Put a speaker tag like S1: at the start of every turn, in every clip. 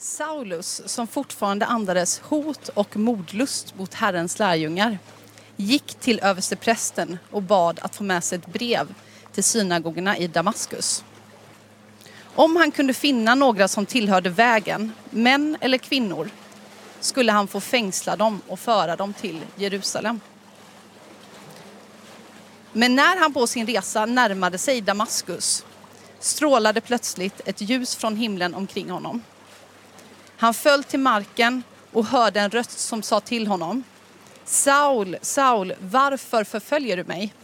S1: Saulus, som fortfarande andades hot och mordlust mot Herrens lärjungar, gick till översteprästen och bad att få med sig ett brev till synagogorna i Damaskus. Om han kunde finna några som tillhörde vägen, män eller kvinnor, skulle han få fängsla dem och föra dem till Jerusalem. Men när han på sin resa närmade sig Damaskus strålade plötsligt ett ljus från himlen omkring honom. Han föll till marken och hörde en röst som sa till honom Saul, Saul, varför förföljer du mig?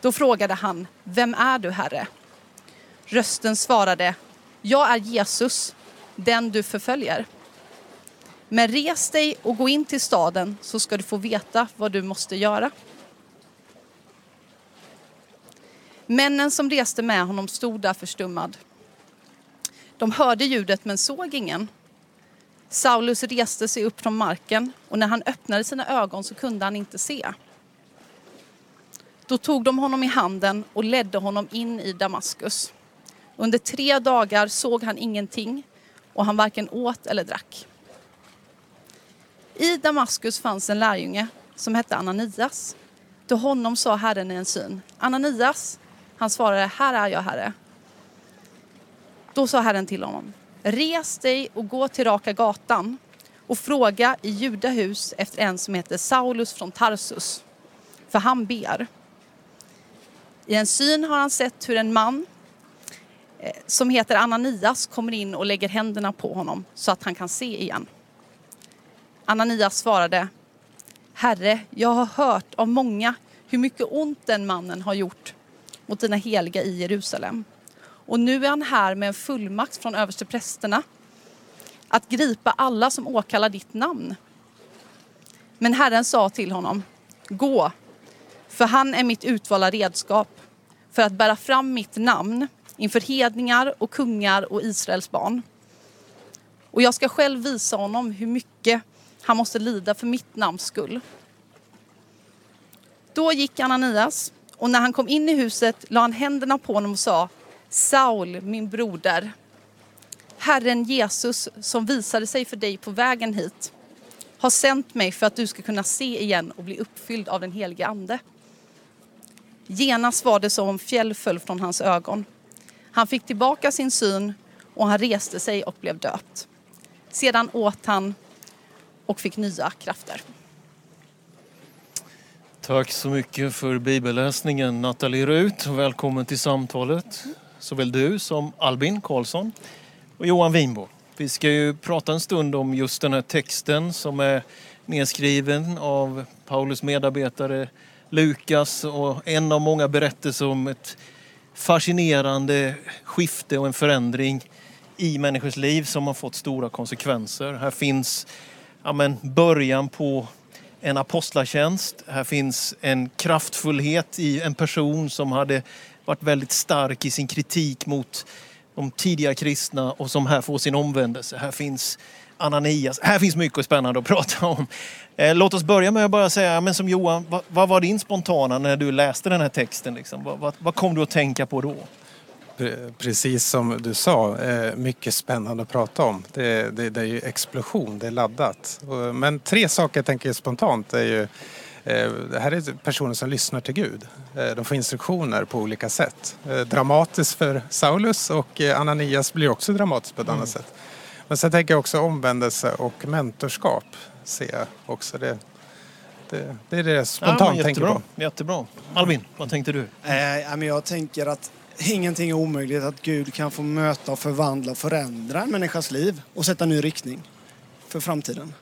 S1: Då frågade han, vem är du, Herre? Rösten svarade, jag är Jesus, den du förföljer. Men res dig och gå in till staden så ska du få veta vad du måste göra. Männen som reste med honom stod där förstummad. De hörde ljudet men såg ingen. Saulus reste sig upp från marken och när han öppnade sina ögon så kunde han inte se. Då tog de honom i handen och ledde honom in i Damaskus. Under tre dagar såg han ingenting och han varken åt eller drack. I Damaskus fanns en lärjunge som hette Ananias. Till honom sa Herren i en syn, Ananias. Han svarade, här är jag Herre. Då sa Herren till honom, res dig och gå till Raka gatan och fråga i Judahus efter en som heter Saulus från Tarsus, för han ber. I en syn har han sett hur en man eh, som heter Ananias kommer in och lägger händerna på honom så att han kan se igen. Ananias svarade Herre, jag har hört av många hur mycket ont den mannen har gjort mot dina heliga i Jerusalem. Och nu är han här med en fullmakt från översteprästerna att gripa alla som åkallar ditt namn. Men Herren sa till honom, gå, för han är mitt utvalda redskap för att bära fram mitt namn inför hedningar och kungar och Israels barn. Och jag ska själv visa honom hur mycket han måste lida för mitt namns skull. Då gick Ananias och när han kom in i huset la han händerna på honom och sa Saul, min broder, Herren Jesus som visade sig för dig på vägen hit har sänt mig för att du ska kunna se igen och bli uppfylld av den helige Ande. Genast var det som om fjäll föll från hans ögon. Han fick tillbaka sin syn och han reste sig och blev döpt. Sedan åt han och fick nya krafter.
S2: Tack så mycket för bibelläsningen Nathalie Rut. Välkommen till samtalet. Såväl du som Albin Karlsson och Johan Winbo. Vi ska ju prata en stund om just den här texten som är nedskriven av Paulus medarbetare Lukas och en av många berättelser om ett fascinerande skifte och en förändring i människors liv som har fått stora konsekvenser. Här finns ja, men, början på en apostlatjänst. Här finns en kraftfullhet i en person som hade varit väldigt stark i sin kritik mot de tidiga kristna och som här får sin omvändelse. Här finns Ananias. Här finns mycket spännande att prata om. Eh, låt oss börja med att bara säga, men som Johan, vad, vad var din spontana när du läste den här texten? Liksom? Vad, vad, vad kom du att tänka på då?
S3: Precis som du sa, eh, mycket spännande att prata om. Det, det, det är ju explosion, det är laddat. Men tre saker jag tänker spontant är ju det här är personer som lyssnar till Gud. Eh, de får instruktioner på olika sätt. Dramatiskt för Saulus och Ananias blir också dramatiskt på ett mm. annat sätt. Men sen tänker jag också omvändelse och mentorskap. Ser jag också. Det, det, det är det jag spontant ja, tänker på.
S2: Jättebra. Albin, vad tänkte du?
S4: Eh, jag tänker att ingenting är omöjligt att Gud kan få möta och förvandla och förändra en människas liv och sätta en ny riktning för framtiden.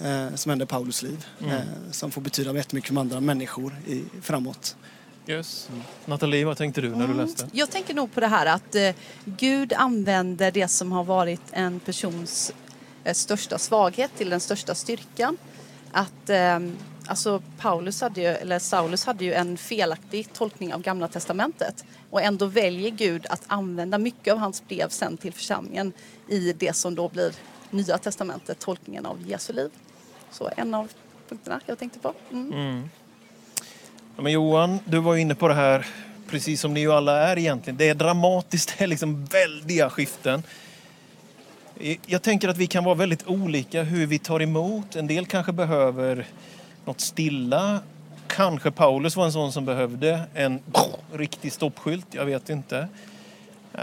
S4: Eh, som händer i Paulus liv. Mm. Eh, som får betyda jättemycket för andra människor i, framåt.
S2: Yes. Mm. Nathalie, vad tänkte du när du mm. läste?
S1: Jag tänker nog på det här att eh, Gud använder det som har varit en persons eh, största svaghet till den största styrkan. Att eh, alltså Paulus hade ju, eller Saulus hade ju en felaktig tolkning av Gamla Testamentet och ändå väljer Gud att använda mycket av hans brev sen till församlingen i det som då blir Nya Testamentet, tolkningen av Jesu liv. Så en av punkterna jag tänkte på. Mm. Mm.
S2: Ja, men Johan, du var inne på det här, precis som ni ju alla är egentligen. Det är dramatiskt, det är liksom väldiga skiften. Jag tänker att vi kan vara väldigt olika hur vi tar emot. En del kanske behöver något stilla. Kanske Paulus var en sån som behövde en riktig stoppskylt. Jag vet inte. Eh,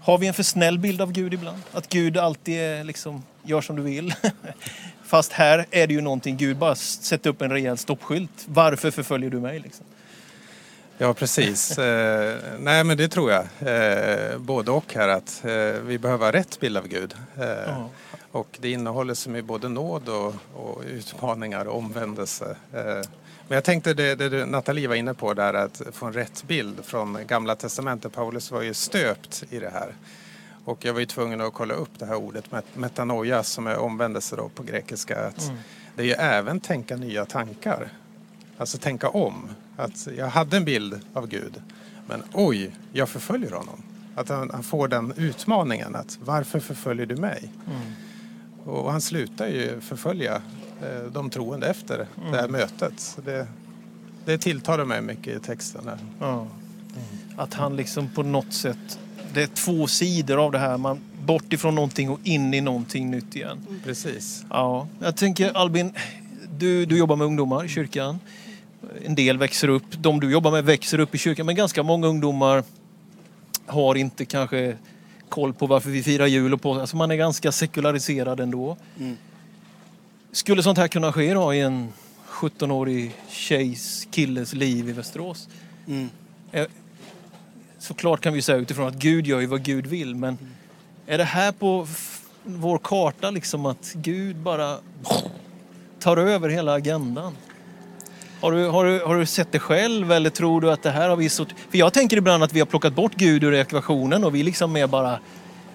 S2: har vi en för snäll bild av Gud ibland? Att Gud alltid är liksom, gör som du vill. Fast här är det ju någonting, Gud bara sätter upp en rejäl stoppskylt. Varför förföljer du mig? Liksom?
S3: Ja, precis. eh, nej, men det tror jag. Eh, både och här att eh, vi behöver ha rätt bild av Gud. Eh, och det innehåller som i både nåd och, och utmaningar och omvändelse. Eh, men jag tänkte det, det Nathalie var inne på där att få en rätt bild från Gamla Testamentet. Paulus var ju stöpt i det här. Och jag var ju tvungen att kolla upp det här ordet metanoia som är omvändelse då på grekiska. Att mm. Det är ju även tänka nya tankar. Alltså tänka om. Att jag hade en bild av Gud men oj, jag förföljer honom. Att han, han får den utmaningen att varför förföljer du mig? Mm. Och han slutar ju förfölja eh, de troende efter mm. det här mm. mötet. Så det, det tilltalar mig mycket i texten. Här. Ja.
S2: Att han liksom på något sätt det är två sidor av det här. Man, bort ifrån någonting och in i någonting nytt igen.
S3: Mm. Precis.
S2: Ja, jag tänker Albin, du, du jobbar med ungdomar i kyrkan. En del växer upp, de du jobbar med växer upp i kyrkan, men ganska många ungdomar har inte kanske koll på varför vi firar jul och på, alltså man är ganska sekulariserad ändå. Mm. Skulle sånt här kunna ske då i en 17-årig tjejs, killes liv i Västerås? Mm såklart kan vi säga utifrån att Gud gör ju vad Gud vill men är det här på vår karta liksom att Gud bara tar över hela agendan? Har du, har, du, har du sett det själv eller tror du att det här har vi så... För jag tänker ibland att vi har plockat bort Gud ur ekvationen och vi liksom är bara...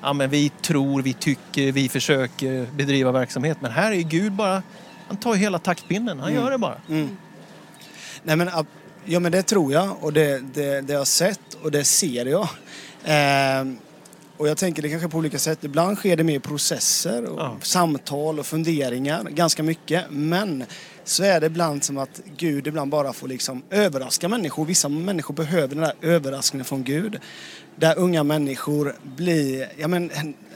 S2: Ja men vi tror, vi tycker, vi försöker bedriva verksamhet. Men här är Gud bara... Han tar hela taktpinnen, han mm. gör det bara. Mm.
S4: Nej men Ja men det tror jag och det, det, det har jag sett och det ser jag. Eh, och jag tänker det kanske på olika sätt. Ibland sker det mer processer och ja. samtal och funderingar, ganska mycket. Men så är det ibland som att Gud ibland bara får liksom överraska människor. Vissa människor behöver den där överraskningen från Gud. Där unga människor blir, ja men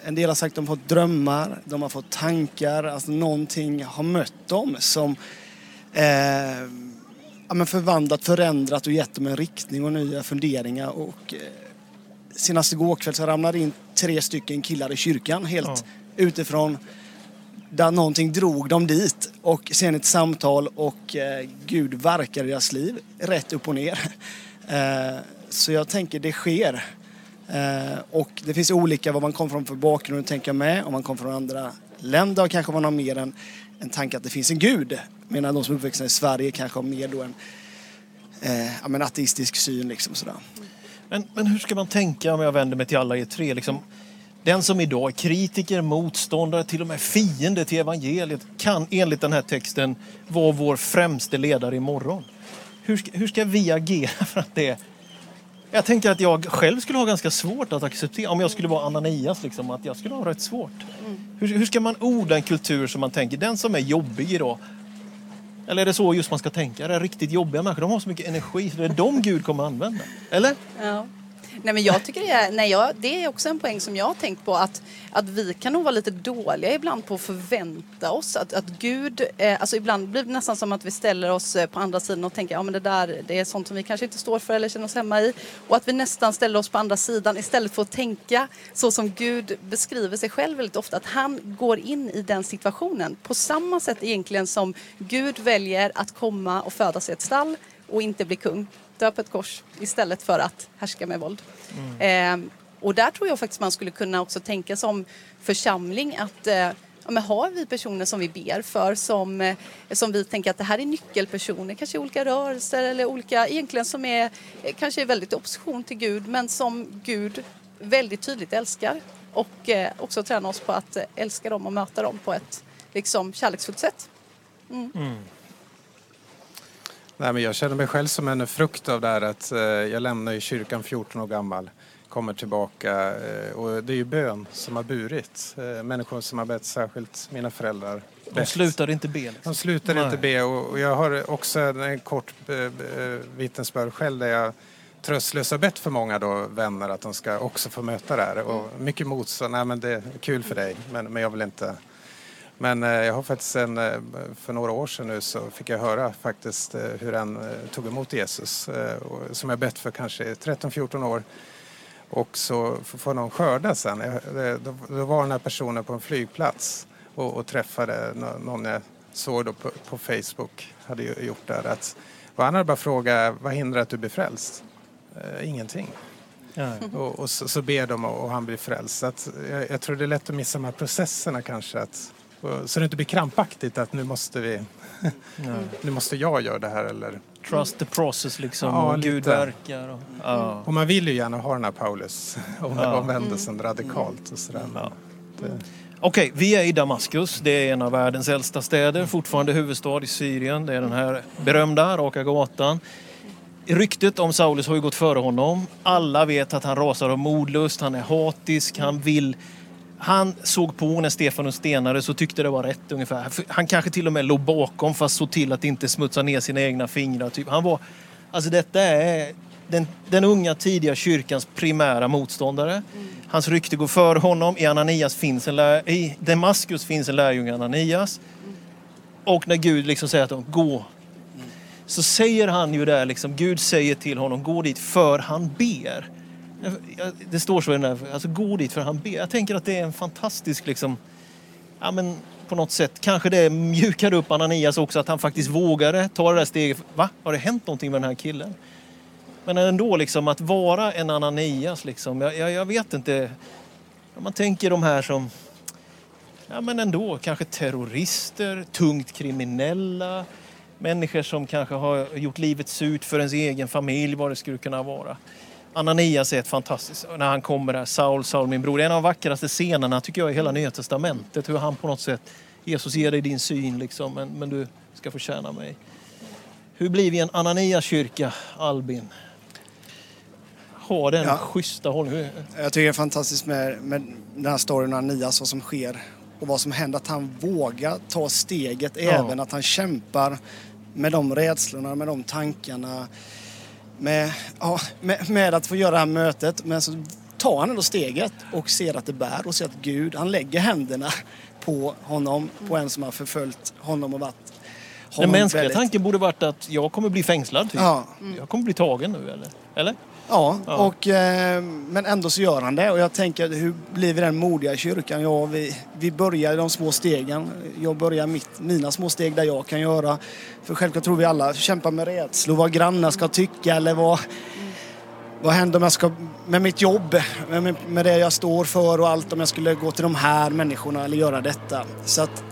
S4: en del har sagt att de har fått drömmar, de har fått tankar, alltså någonting har mött dem som eh, ja, men förvandlat, förändrat och gett dem en riktning och nya funderingar. Och, eh, senast igår kväll så ramlade in tre stycken killar i kyrkan helt ja. utifrån där någonting drog dem dit och sen ett samtal och eh, Gud verkar i deras liv rätt upp och ner. Eh, så jag tänker det sker. Eh, och det finns olika vad man kommer från för bakgrund tänker jag med. Om man kommer från andra länder kanske man har mer en, en tanke att det finns en gud. Medan de som är uppväxta i Sverige kanske har mer då en eh, men ateistisk syn. Liksom, sådär.
S2: Men, men hur ska man tänka om jag vänder mig till alla er tre? Liksom, den som idag är kritiker, motståndare, till och med fiende till evangeliet kan enligt den här texten vara vår främste ledare imorgon. Hur ska, hur ska vi agera för att det jag tänker att jag själv skulle ha ganska svårt att acceptera, om jag skulle vara Ananias, liksom, att jag skulle ha rätt svårt. Mm. Hur, hur, ska man orda en kultur som man tänker, den som är jobbig idag, eller är det så just man ska tänka? Är riktigt jobbiga människor? De har så mycket energi så det är de Gud kommer använda. Eller?
S1: Ja. Nej, men jag tycker det är, nej, jag, det är också en poäng som jag har tänkt på att, att vi kan nog vara lite dåliga ibland på att förvänta oss att, att Gud, eh, alltså ibland blir det nästan som att vi ställer oss eh, på andra sidan och tänker ja men det där det är sånt som vi kanske inte står för eller känner oss hemma i. Och att vi nästan ställer oss på andra sidan istället för att tänka så som Gud beskriver sig själv väldigt ofta att han går in i den situationen på samma sätt egentligen som Gud väljer att komma och födas i ett stall och inte bli kung dö på ett kors istället för att härska med våld. Mm. Eh, och där tror jag faktiskt man skulle kunna också tänka som församling att eh, ja, men har vi personer som vi ber för som, eh, som vi tänker att det här är nyckelpersoner, kanske i olika rörelser eller olika, egentligen som är eh, kanske är väldigt opposition till Gud men som Gud väldigt tydligt älskar och eh, också träna oss på att eh, älska dem och möta dem på ett liksom, kärleksfullt sätt. Mm. Mm.
S3: Nej, men jag känner mig själv som en frukt av det här att eh, jag lämnar kyrkan 14 år gammal, kommer tillbaka eh, och det är ju bön som har burit. Eh, människor som har bett, särskilt mina föräldrar.
S2: De bett. slutar inte be? Liksom.
S3: De slutar Nej. inte be och, jag har också en kort eh, vittnesbörd själv där jag har bett för många då, vänner att de ska också få möta det här. Och mycket motstånd. Nej men det är kul för dig men, men jag vill inte. Men eh, jag har faktiskt en, eh, för några år sedan nu så fick jag höra faktiskt eh, hur eh, tog emot Jesus. som jag bett för kanske 13-14 år. Och så får någon skörda sen. Då, var den här personen på en flygplats och, och träffade nå- någon jag såg då på, på Facebook. Hade gjort där att, och han hade bara frågat vad hindrar att du blir frälst? Eh, ingenting.
S2: Ja.
S3: Och, och så, så ber de och, och han blir frälst. Att, jag, jag tror det är lätt att missa de här processerna kanske. Att, så det inte blir krampaktigt att nu måste vi, nu måste jag göra det här eller.
S2: Trust the process liksom.
S3: Ja,
S2: och Gud verkar. Och, ja.
S3: Och man vill ju gärna ha den här Paulus om
S2: Ja.
S3: omvändelsen radikalt och sådär.
S2: Ja.
S3: Det,
S2: Okej, vi är i Damaskus. Det är en av världens äldsta städer, fortfarande huvudstad i Syrien. Det är den här berömda Raka gatan. Ryktet om Saulus har ju gått före honom. Alla vet att han rasar av modlust, han är hatisk, han vill... Han såg på när Stefanus stenade så tyckte det var rätt ungefär. Han kanske till och med låg bakom fast såg till att inte smutsa ner sina egna fingrar. Typ. Han var... Alltså detta är den, den unga tidiga kyrkans primära motståndare. Hans rykte går före honom. I, Ananias finns en lär, I Damaskus finns en lärjunge Ananias. Och när Gud liksom säger att de gå. Så säger han ju där, liksom, Gud säger till honom, gå dit för han ber. Det står så i den där, alltså gå dit för han ber. Jag tänker att det är en fantastisk, liksom, ja men på något sätt, kanske det mjukar upp Ananias också, att han faktiskt vågade ta det där steget. Va? Har det hänt någonting med den här killen? Men ändå liksom att vara en Ananias liksom, jag, jag, jag vet inte. Om man tänker de här som, ja men ändå kanske terrorister, tungt kriminella, människor som kanske har gjort livet surt för ens egen familj, vad det skulle kunna vara. Ananias är ett fantastiskt, när han kommer där, Saul, Saul min bror. Det är en av de vackraste scenerna tycker jag i hela Nya Testamentet. Hur han på något sätt, Jesus ger dig din syn liksom, men, men du ska få tjäna mig. Hur blir vi en Ananias-kyrka, Albin? Har den
S4: Ja.
S2: schyssta hållningen?
S4: Jag tycker det är fantastiskt med, med den här storyn av Nias, vad som sker och vad som händer. Att han vågar ta steget,
S2: Ja.
S4: även att han kämpar med de rädslorna, med de tankarna. Med, ja, med, med att få göra det här mötet. Men så tar han ändå steget och ser att det bär och ser att Gud, han lägger händerna på honom, på en som har förföljt honom och varit
S2: Den mänskliga
S4: väldigt-
S2: tanken borde varit att jag kommer bli fängslad. Typ.
S4: Ja,
S2: Jag kommer bli tagen nu eller? Eller?
S4: Ja,
S2: Ja.
S4: Och, eh, men ändå så gör han det. Och jag tänker, hur blir vi den modiga kyrkan? Ja, vi, vi börjar i de små stegen. Jag börjar mitt, mina små steg där jag kan göra. För självklart tror vi alla kämpar med rädslor, vad grannar ska tycka eller vad, vad händer om jag ska, med mitt jobb, med, med det jag står för och allt om jag skulle gå till de här människorna eller göra detta. Så att,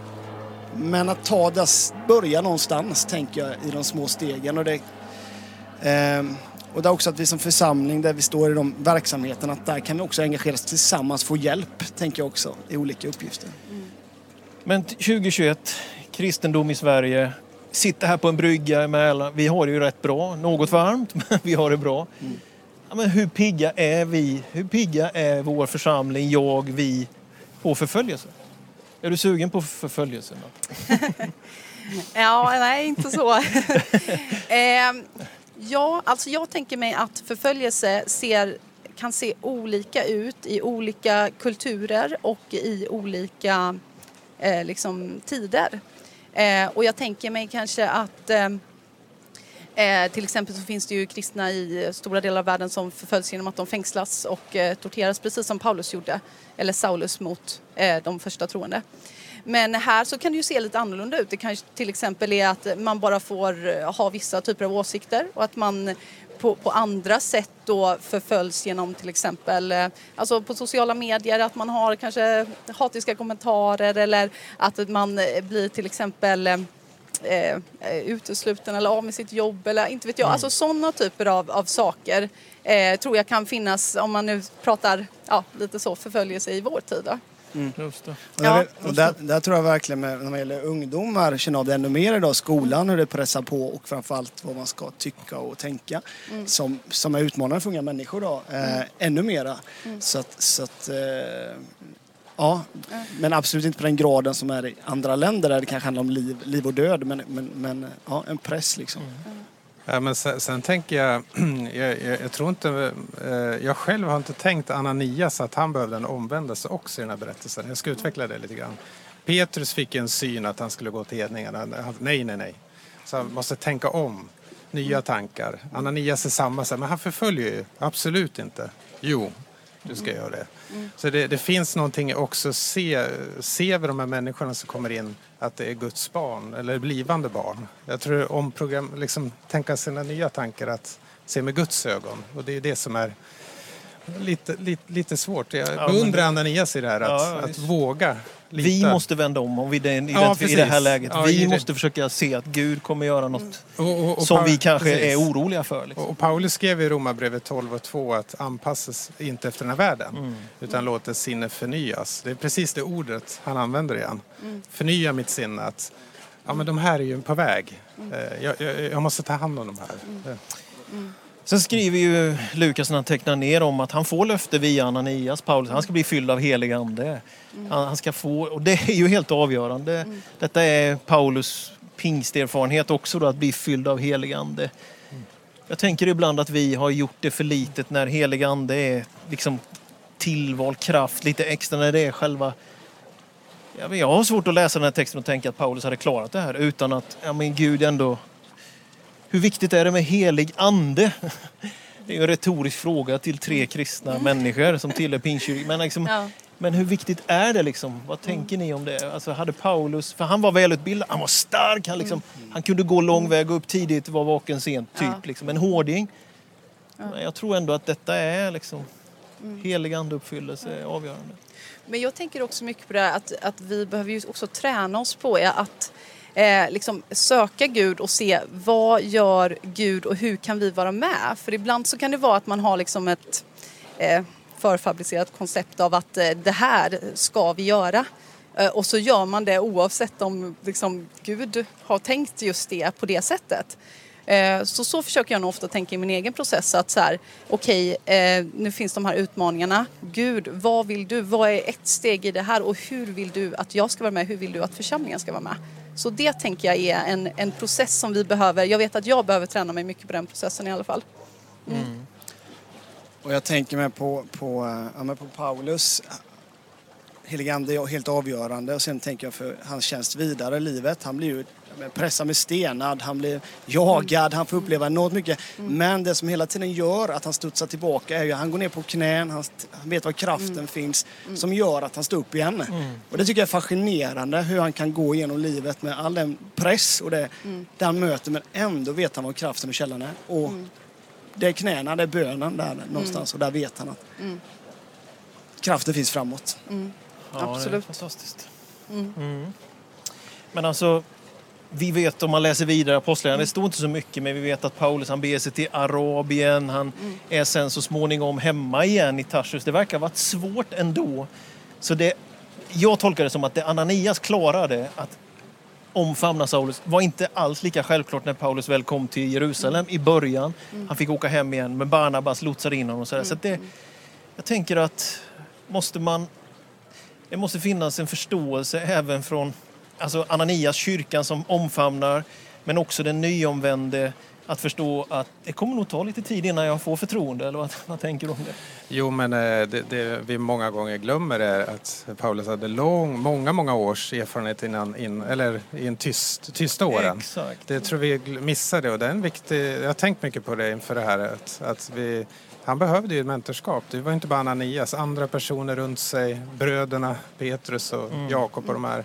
S4: men att ta det, börja någonstans tänker jag i de små stegen. Och det, Ehm, och det är också att vi som församling där vi står i de verksamheterna, att där kan vi också engagera oss tillsammans, få hjälp, tänker jag också, i olika uppgifter.
S2: Men t- 2021, kristendom i Sverige. Sitter här på en brygga i Mälaren. Vi har det ju rätt bra. Något varmt, men vi har det bra. Ja, men hur pigga är vi? Hur pigga är vår församling, jag, vi, på förföljelse? Är du sugen på förföljelse?
S1: Ja, nej, inte så. Ehm, ja, alltså jag tänker mig att förföljelse ser, kan se olika ut i olika kulturer och i olika eh, liksom, tider. Eh, och jag tänker mig kanske att eh, eh, till exempel så finns det ju kristna i stora delar av världen som förföljs genom att de fängslas och eh, torteras precis som Paulus gjorde, eller Saulus mot eh, de första troende. Men här så kan det ju se lite annorlunda ut. Det kanske till exempel är att man bara får eh, ha vissa typer av åsikter och att man på, på andra sätt då förföljs genom till exempel eh, alltså på sociala medier, att man har kanske hatiska kommentarer eller att man eh, blir till exempel eh, utesluten eller av med sitt jobb eller inte vet jag. Alltså sådana typer av, av saker eh, tror jag kan finnas om man nu pratar ja, lite så förföljelse i vår tid. Då.
S2: Just det.
S4: Och
S1: Ja.
S4: där, och där, där tror jag verkligen med, när det gäller ungdomar känner av det ännu mer idag. Skolan, hur det pressar på och framförallt vad man ska tycka och tänka. Som, som är utmanande för unga människor då. Eh, ännu mera. Så att, så att eh, ja, men absolut inte på den graden som är i andra länder där det kanske handlar om liv, liv och död. Men, men, men ja, en press liksom.
S3: Ja, men sen, sen tänker jag, jag, jag, jag tror inte, eh, jag själv har inte tänkt Ananias att han behövde en omvändelse också i den här berättelsen. Jag ska utveckla det lite grann. Petrus fick en syn att han skulle gå till hedningarna. Nej, nej, nej. Så han måste tänka om. Nya tankar. Ananias är samma, men han förföljer ju. Absolut inte. Jo, du ska göra det. Så det, det finns någonting också, se, ser vi de här människorna som kommer in att det är Guds barn eller blivande barn. Jag tror om program, liksom tänka sina nya tankar att se med Guds ögon och det är det som är lite, lite, lite svårt. Jag
S2: Ja, men
S3: beundrar
S2: det-
S3: Ananias i det här att,
S2: Ja,
S3: att våga lita.
S2: Vi måste vända om om vi den, i,
S3: Ja,
S2: det, i det här läget.
S3: Ja,
S2: vi
S3: det-
S2: måste försöka se att Gud kommer göra något
S3: och, och, och
S2: som vi kanske
S3: precis.
S2: är oroliga för. Liksom.
S3: Och och Paulus skrev i Romarbrevet 12 och 2 att anpassas inte efter den här världen
S2: Mm.
S3: utan låt ett sinne förnyas. Det är precis det ordet han använder igen. Förnya mitt sinne. Att, ja, men de här är ju på väg. Eh, Jag, jag, jag måste ta hand om de här. Eh,
S2: Sen skriver ju Lukas när han tecknar ner om att han får löfte via Ananias, Paulus. Han ska bli fylld av helig ande. Han, han ska få, och det är ju helt avgörande. Detta är Paulus pingsterfarenhet också då, att bli fylld av helig ande. Jag tänker ibland att vi har gjort det för litet när helig ande är liksom tillvald kraft, lite extra när det är själva Jag har svårt att läsa den här texten och tänka att Paulus hade klarat det här utan att ja, men Gud ändå hur viktigt är det med helig ande? Det är ju en retorisk fråga till tre kristna människor som tillhör Pingstkyrkan. Men, liksom,
S1: Ja.
S2: men hur viktigt är det? Liksom? Vad tänker ni om det? Alltså, hade Paulus, för han var välutbildad, han var stark, han, liksom, han kunde gå lång väg, gå upp tidigt, vara vaken sent. Typ,
S1: Ja.
S2: liksom, en hårding. Men jag tror ändå att detta är liksom, helig andeuppfyllelse är avgörande.
S1: Men jag tänker också mycket på det här att, att vi behöver ju också träna oss på att eh, liksom söka Gud och se vad gör Gud och hur kan vi vara med? För ibland så kan det vara att man har liksom ett eh, förfabricerat koncept av att eh, det här ska vi göra. Eh, och så gör man det oavsett om liksom, Gud har tänkt just det på det sättet. Eh, så, så försöker jag nog ofta tänka i min egen process att så här, okej, eh, nu finns de här utmaningarna. Gud, vad vill du? Vad är ett steg i det här och hur vill du att jag ska vara med? Hur vill du att församlingen ska vara med? Så det tänker jag är en, en process som vi behöver. Jag vet att jag behöver träna mig mycket på den processen i alla fall. Mm. Mm.
S4: Och jag tänker mig på, på, ja, men på Paulus. Helig ande är helt avgörande och sen tänker jag för hans tjänst vidare i livet. Han blir ju ja, pressad med stenad, han blir jagad, han får uppleva enormt mycket. Men det som hela tiden gör att han studsar tillbaka är ju att han går ner på knän, han, vet var kraften finns som gör att han står upp igen. Och det tycker jag är fascinerande hur han kan gå igenom livet med all den press och det, det han möter men ändå vet han var kraften och källan är. Och det är knäna, det är bönen där någonstans och där vet han att kraften finns framåt.
S2: Ja, Det är
S1: Absolut.
S2: fantastiskt. Mm. Men alltså, vi vet om man läser vidare Apostlagärningarna, det står inte så mycket, men vi vet att Paulus han beger sig till Arabien, han är sen så småningom hemma igen i Tarsus. Det verkar ha varit svårt ändå. Så det, jag tolkar det som att det Ananias klarade att omfamna Saulus var inte alls lika självklart när Paulus väl kom till Jerusalem i början. Han fick åka hem igen, men Barnabas lotsade in honom. Och sådär. Så det, jag tänker att måste man det måste finnas en förståelse även från alltså Ananias, kyrkan som omfamnar, men också den nyomvände att förstå att det kommer nog ta lite tid innan jag får förtroende. Eller vad, vad tänker du om det?
S3: Jo, men eh, det, det vi många gånger glömmer är att Paulus hade lång, många, många års erfarenhet innan, in, eller i en tyst, tysta åren.
S2: Exakt.
S3: Det tror vi missade och det är en viktig, jag har tänkt mycket på det inför det här att, att vi, han behövde ju ett mentorskap. Det var inte bara Ananias, andra personer runt sig, bröderna Petrus och Jakob och de här.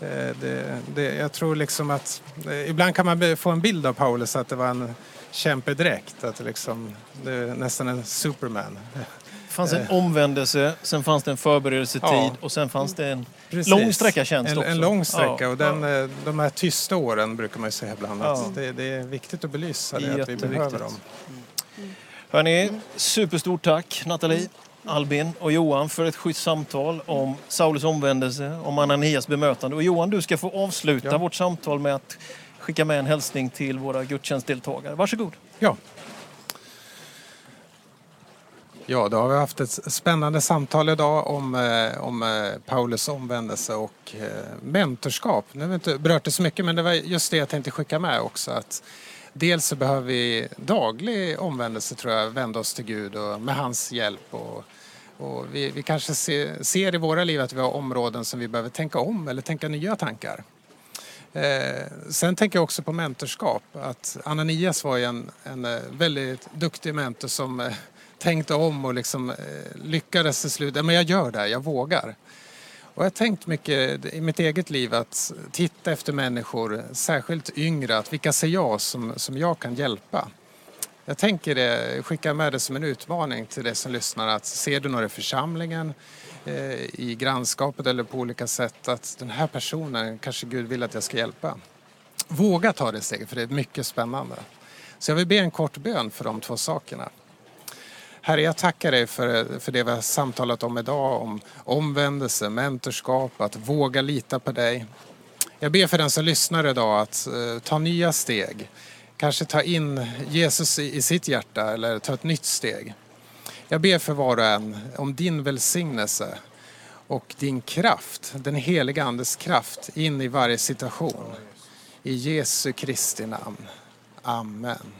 S3: Eh, Det, det, jag tror liksom att eh, ibland kan man få en bild av Paulus att det var en kämpedräkt, att det liksom, det är nästan en superman.
S2: Det fanns en omvändelse, sen fanns det en förberedelsetid
S3: Ja.
S2: och sen fanns det en
S3: Precis.
S2: lång sträcka tjänst
S3: en,
S2: också.
S3: En lång sträcka
S2: Ja.
S3: och den, eh, de här tysta åren brukar man ju säga ibland
S2: Ja.
S3: att det, det är viktigt att belysa det, att vi behöver dem.
S2: Hörni, superstort tack Nathalie, Albin och Johan för ett schysst samtal om Saulus omvändelse, om Ananias bemötande. Och Johan, du ska få avsluta
S3: Ja.
S2: vårt samtal med att skicka med en hälsning till våra gudstjänstdeltagare. Varsågod.
S3: Ja. Ja, då har vi haft ett spännande samtal idag om, eh, om eh, Paulus omvändelse och eh, mentorskap. Nu har vi inte berört det så mycket, men det var just det jag tänkte skicka med också. Att dels så behöver vi daglig omvändelse tror jag, vända oss till Gud och med hans hjälp. Och, och vi, vi kanske ser, ser i våra liv att vi har områden som vi behöver tänka om eller tänka nya tankar. Eh, sen tänker jag också på mentorskap. Att Ananias var ju en, en eh, väldigt duktig mentor som eh, tänkte om och liksom, eh, lyckades till slut. Men jag gör det, jag vågar. Och jag har tänkt mycket i mitt eget liv att titta efter människor, särskilt yngre, att vilka ser jag som, som jag kan hjälpa? Jag tänker det, skickar med det som en utmaning till dig som lyssnar att ser du några i församlingen, eh, i grannskapet eller på olika sätt att den här personen kanske Gud vill att jag ska hjälpa. Våga ta det steget för det är mycket spännande. Så jag vill be en kort bön för de två sakerna. Herre, jag tackar dig för, för det vi har samtalat om idag, om omvändelse, mentorskap, att våga lita på dig. Jag ber för den som lyssnar idag att uh, ta nya steg. Kanske ta in Jesus i, i sitt hjärta eller ta ett nytt steg. Jag ber för var och en om din välsignelse och din kraft, den heliga Andes kraft in i varje situation. I Jesu Kristi namn. Amen.